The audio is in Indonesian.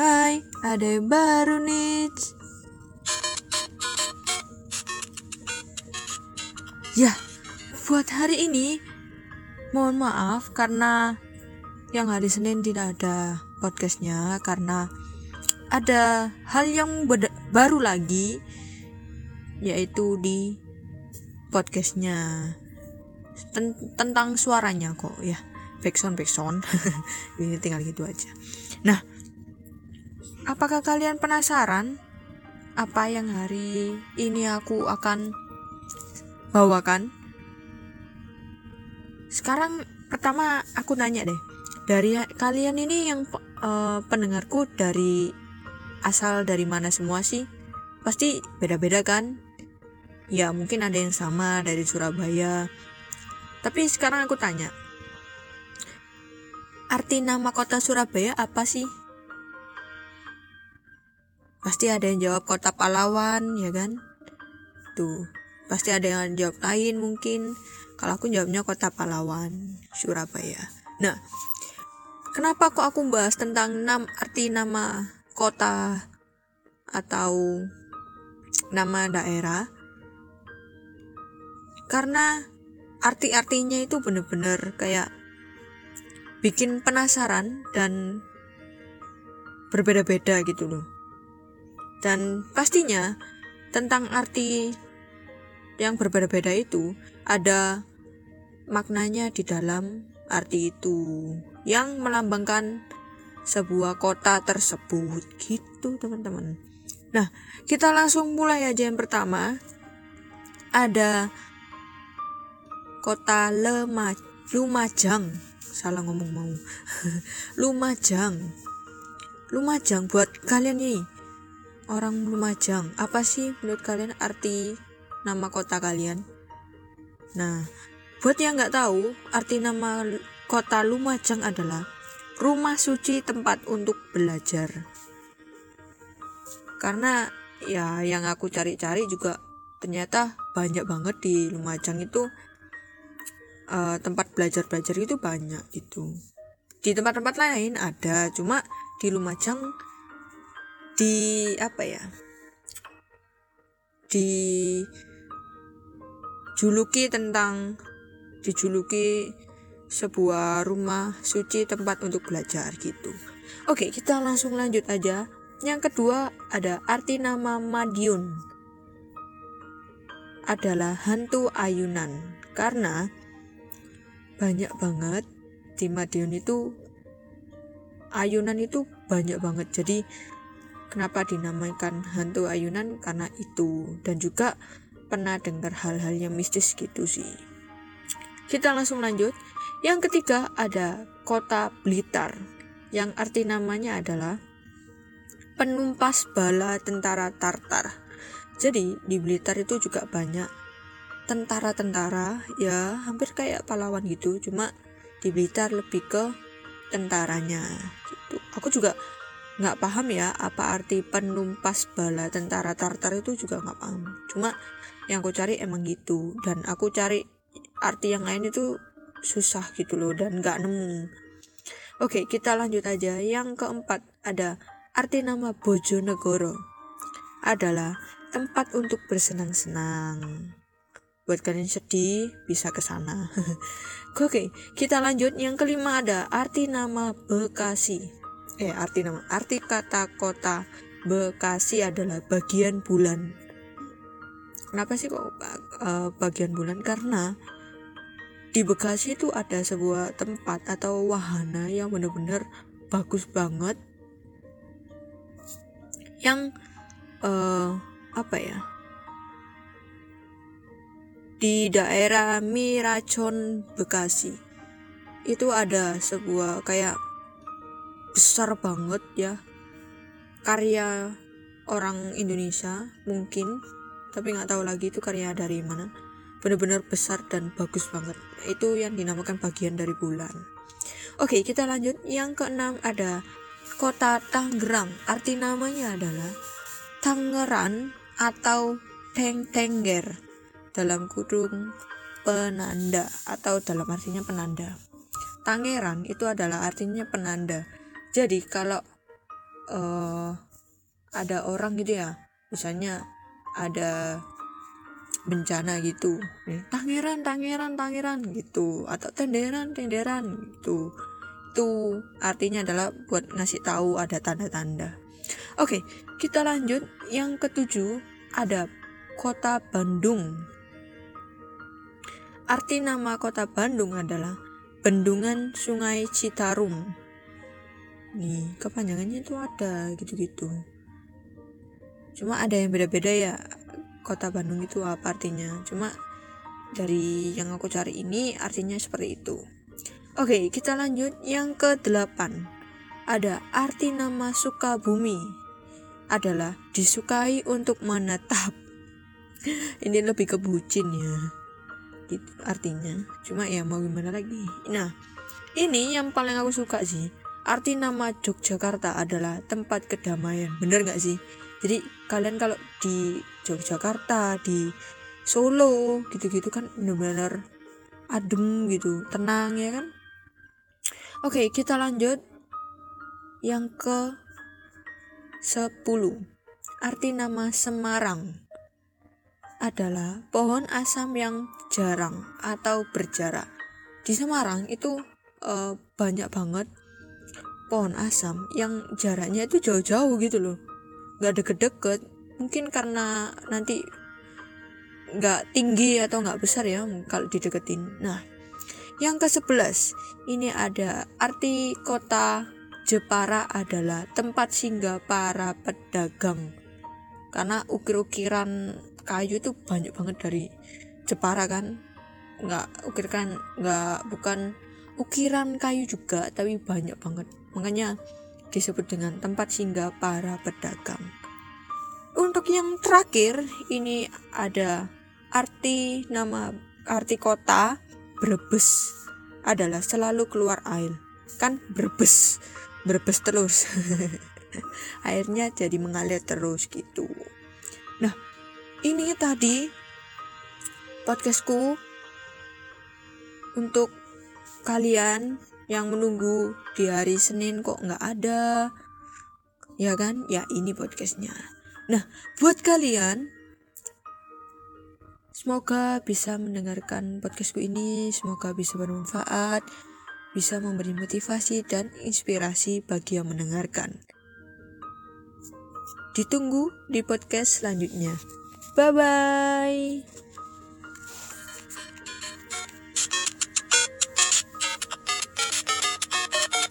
Hai, ada yang baru nih. Ya, buat hari ini mohon maaf karena yang hari Senin tidak ada podcastnya karena ada hal yang baru lagi yaitu di podcastnya. Ten tentang suaranya kok ya. Backsound backsound. Ini tinggal gitu aja. Nah apakah kalian penasaran apa yang hari ini aku akan bawakan? Sekarang pertama aku nanya deh dari kalian ini yang uh, pendengarku dari asal dari mana semua sih? Pasti beda-beda kan? Ya mungkin ada yang sama dari Surabaya. Tapi sekarang aku tanya Arti nama kota Surabaya apa sih? Pasti ada yang jawab kota pahlawan, ya kan? Tuh, pasti ada yang jawab lain mungkin. Kalau aku jawabnya kota pahlawan, Surabaya. Nah, kenapa kok aku bahas tentang nam arti nama kota atau nama daerah? Karena arti-artinya itu bener-bener kayak bikin penasaran dan berbeda-beda gitu loh. Dan pastinya tentang arti yang berbeda-beda itu ada maknanya di dalam arti itu. Yang melambangkan sebuah kota tersebut. Gitu teman-teman. Nah, kita langsung mulai aja yang pertama. Ada kota Lumajang. Salah ngomong mau. Lumajang. Lumajang buat kalian nih orang Lumajang apa sih menurut kalian arti nama kota kalian? Nah buat yang nggak tahu arti nama kota Lumajang adalah rumah suci tempat untuk belajar. Karena ya yang aku cari-cari juga ternyata banyak banget di Lumajang itu uh, tempat belajar-belajar itu banyak gitu. Di tempat-tempat lain ada cuma di Lumajang di apa ya di juluki tentang dijuluki sebuah rumah suci tempat untuk belajar gitu. Oke kita langsung lanjut aja. Yang kedua ada arti nama Madiun. Adalah hantu ayunan. Karena banyak banget di Madiun itu ayunan itu banyak banget. Jadi kenapa dinamakan hantu ayunan? Karena itu. Dan juga pernah dengar hal-hal yang mistis gitu sih. Kita langsung lanjut. Yang ketiga ada kota Blitar yang arti namanya adalah penumpas bala tentara Tartar. Jadi di Blitar itu juga banyak tentara-tentara ya hampir kayak pahlawan gitu. Cuma di Blitar lebih ke tentaranya gitu. Aku juga nggak paham ya apa arti penumpas bala tentara Tartar itu juga nggak paham. Cuma yang aku cari emang gitu dan aku cari arti yang lain itu susah gitu loh dan nggak nemu. Oke kita lanjut aja. Yang keempat ada arti nama Bojonegoro adalah tempat untuk bersenang-senang. Buat kalian sedih bisa ke sana. Oke, kita lanjut. Yang kelima ada arti nama Bekasi. Eh, arti nama arti kata kota Bekasi adalah bagian bulan. Kenapa sih kok uh, bagian bulan? Karena di Bekasi itu ada sebuah tempat atau wahana yang benar-benar bagus banget yang uh, apa ya di daerah Miracon Bekasi itu ada sebuah kayak besar banget ya. Karya orang Indonesia mungkin tapi nggak tahu lagi itu karya dari mana. Benar-benar besar dan bagus banget. Itu yang dinamakan bagian dari bulan. Oke kita lanjut. Yang keenam ada kota Tangerang. Arti namanya adalah Tangerang atau Teng Tengger dalam kurung penanda atau dalam artinya penanda. Tangerang itu adalah artinya penanda. Jadi kalau uh, ada orang gitu ya misalnya ada bencana gitu tangeran tangeran tangeran gitu atau tenderan tenderan gitu. Itu artinya adalah buat ngasih tahu ada tanda-tanda. Oke kita lanjut. Yang ketujuh ada kota Bandung. Arti nama kota Bandung adalah bendungan sungai Citarum nih kepanjangannya itu ada gitu-gitu. Cuma ada yang beda-beda ya kota Bandung itu apa artinya. Cuma dari yang aku cari ini artinya seperti itu. Oke kita lanjut. Yang ke delapan ada arti nama Sukabumi adalah disukai untuk menetap ini lebih ke bucin ya gitu artinya. Cuma ya mau gimana lagi? Nah ini yang paling aku suka sih arti nama Yogyakarta adalah tempat kedamaian. Bener gak sih? Jadi kalian kalau di Yogyakarta di Solo gitu-gitu kan benar-benar adem gitu tenang ya kan? Oke kita lanjut. Yang ke 10 arti nama Semarang adalah pohon asam yang jarang atau berjarak. Di Semarang itu uh, banyak banget pohon asam yang jaraknya itu jauh-jauh gitu loh. Nggak deket-deket. Mungkin karena nanti nggak tinggi atau nggak besar ya kalau dideketin. Nah yang ke sebelas ini ada arti kota Jepara adalah tempat singgah para pedagang. Karena ukir-ukiran kayu itu banyak banget dari Jepara kan. Nggak ukiran nggak bukan ukiran kayu juga tapi banyak banget makanya disebut dengan tempat singgah para pedagang. Untuk yang terakhir, ini ada arti nama arti kota Brebes adalah selalu keluar air. Kan Brebes, Brebes terus. Airnya jadi mengalir terus gitu. Nah, ini tadi podcastku untuk kalian yang menunggu di hari Senin kok nggak ada? Ya kan? Ya ini podcastnya. Nah buat kalian semoga bisa mendengarkan podcastku ini semoga bisa bermanfaat bisa memberi motivasi dan inspirasi bagi yang mendengarkan. Ditunggu di podcast selanjutnya. Bye bye